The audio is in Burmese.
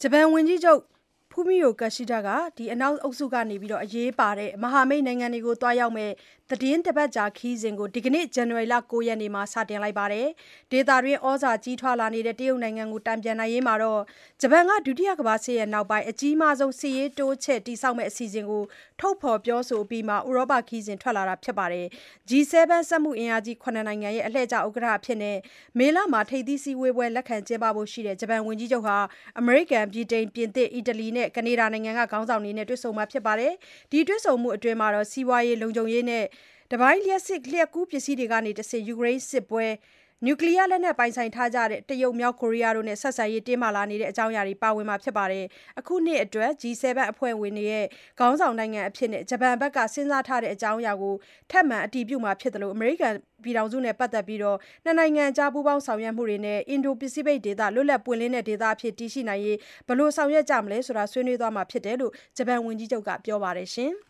ဂျပန်ဝန်ကြီးချုပ် Fumio Kishida ကအနောက်အုပ်စုကအရေးပါတဲ့မဟာမိတ်နိုင်ငံတွေကိုသွားရောက်မယ့်သီတင်းတပတ်ကြာခရီးစဉ်ကိုဒီကနေ့ဇန်နဝါရီ၉ရက်မှာစတင်လိုက်ပါတယ်။ဒေသတွင်းသြဇာကြီးထွားလာနေတဲ့တရုတ်နိုင်ငံကိုတန်ပြန်နိုင်ရေးမှာဂျပန်ကဒုတိယကမ္ဘာစစ်နောက်ပိုင်းအကြီးမားဆုံးစစ်ရေးတိုးချဲ့တည်ဆောက်မယ့်အစီအစဉ်ကိုထုတ်ဖော်ပြောဆိုအပြီးမှာဥရောပခရီးစဉ်ထွက်လာတာပါ။ G7 စက်မှုအင်အားကြီး၇နိုင်ငံရဲ့အလှည့်ကျဥက္ကဋ္ဌအဖြစ်မေလမှာထိပ်သီးစည်းဝေးပွဲလက်ခံကျင်းပဖို့ရှိတဲ့ဂျပန်ဝန်ကြီးချုပ်ဟာအမေရိကန်၊ဗြိတိန်၊ပြင်သစ်၊အီတလီနဲ့ကနေဒါနိုင်ငံက ခေါင်းဆောင်တွေနဲ့ တွေ့ဆုံမှာဖြစ်ပါတယ်။ဒီတွေ့ဆုံမှုအတွင်း စီးပွားရေး၊လုံခြုံရေးနဲ့ တပိုင်းလျှပ်ကူးပစ္စည်းတွေကတဆင့် ယူကရိန်းစစ်ပွဲ၊ နျူကလီးယားလက်နက်ပိုင်ဆိုင်ထားကြတဲ့ တရုတ်၊မြောက်ကိုရီးယားတို့နဲ့ ဆက်ဆံရေး တင်းမာလာနေတဲ့အကြောင်းအရာတွေ ပါဝင်မှာပါ။အခုနှစ်အတွက် G7 အဖွဲ့ဝင်ခေါင်းဆောင်နိုင်ငံအဖြစ် ဂျပန်ဘက်က စဉ်းစားထားတဲ့အကြောင်းအရာကို ထပ်မံအတည်ပြုမှာဖြစ်သလို အမေရိကန်နဲ့ ပတ်သက်ပြီး နှစ်နိုင်ငံကြား ပူးပေါင်းဆောင်ရွက်မှုတွေနဲ့ အင်ဒို-ပစိဖိတ်ဒေသ လွတ်လပ်ပွင့်လင်းတဲ့ဒေသအဖြစ် တည်ရှိနိုင်ရေး ဘယ်လိုဆောင်ရွက်ကြမလဲဆိုတာ ဆွေးနွေးသွားမှာဖြစ်တယ်လို့ ဂျပန်ဝန်ကြီးချုပ်က ပြောပါတယ်။